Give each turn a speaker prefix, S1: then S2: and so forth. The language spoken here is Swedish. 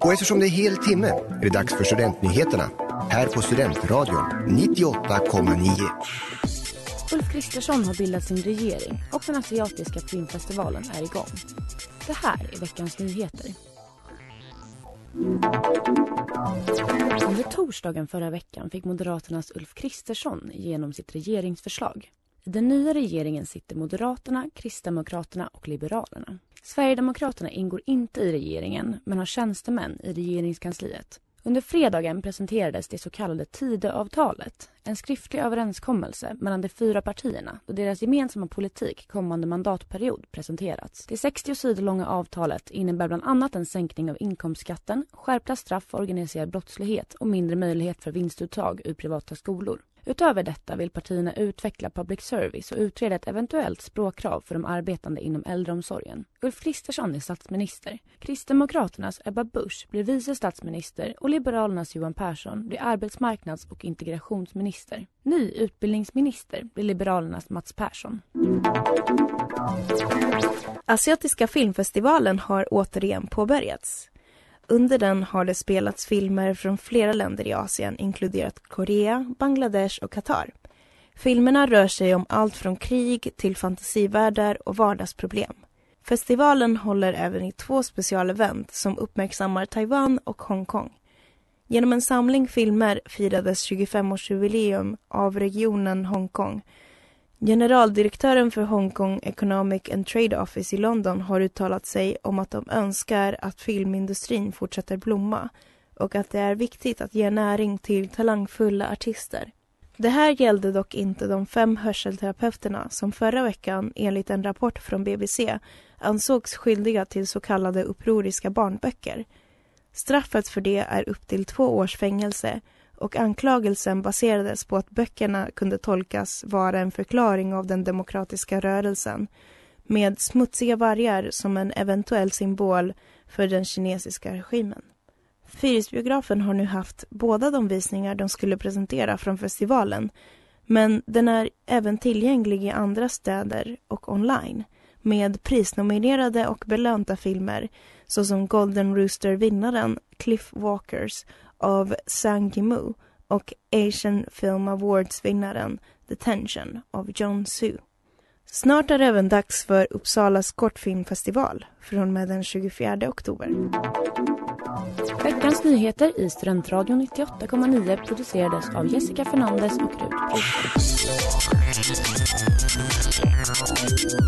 S1: Och eftersom det är hel timme är det dags för Studentnyheterna här på Studentradion 98,9.
S2: Ulf Kristersson har bildat sin regering och den asiatiska filmfestivalen är igång. Det här är veckans nyheter. Under torsdagen förra veckan fick Moderaternas Ulf Kristersson igenom sitt regeringsförslag. I den nya regeringen sitter Moderaterna, Kristdemokraterna och Liberalerna. Sverigedemokraterna ingår inte i regeringen men har tjänstemän i regeringskansliet. Under fredagen presenterades det så kallade Tidöavtalet, en skriftlig överenskommelse mellan de fyra partierna då deras gemensamma politik kommande mandatperiod presenterats. Det 60 sidor långa avtalet innebär bland annat en sänkning av inkomstskatten, skärpta straff för organiserad brottslighet och mindre möjlighet för vinstuttag ur privata skolor. Utöver detta vill partierna utveckla public service och utreda ett eventuellt språkkrav för de arbetande inom äldreomsorgen. Ulf Kristersson är statsminister. Kristdemokraternas Ebba Busch blir vice statsminister och Liberalernas Johan Persson blir arbetsmarknads och integrationsminister. Ny utbildningsminister blir Liberalernas Mats Persson.
S3: Asiatiska filmfestivalen har återigen påbörjats. Under den har det spelats filmer från flera länder i Asien, inkluderat Korea, Bangladesh och Qatar. Filmerna rör sig om allt från krig till fantasivärldar och vardagsproblem. Festivalen håller även i två specialevent som uppmärksammar Taiwan och Hongkong. Genom en samling filmer firades 25-årsjubileum av regionen Hongkong Generaldirektören för Hong Kong Economic and Trade Office i London har uttalat sig om att de önskar att filmindustrin fortsätter blomma och att det är viktigt att ge näring till talangfulla artister. Det här gällde dock inte de fem hörselterapeuterna som förra veckan enligt en rapport från BBC ansågs skyldiga till så kallade upproriska barnböcker. Straffet för det är upp till två års fängelse och anklagelsen baserades på att böckerna kunde tolkas vara en förklaring av den demokratiska rörelsen med smutsiga vargar som en eventuell symbol för den kinesiska regimen. Fyrisbiografen har nu haft båda de visningar de skulle presentera från festivalen men den är även tillgänglig i andra städer och online med prisnominerade och belönta filmer såsom Golden Rooster-vinnaren Cliff Walkers av Sang Mu och Asian Film Awards-vinnaren The Tension av John Su. Snart är det även dags för Uppsalas kortfilmfestival från och med den 24 oktober.
S2: Veckans nyheter i Studentradion 98,9 producerades av Jessica Fernandez och Rut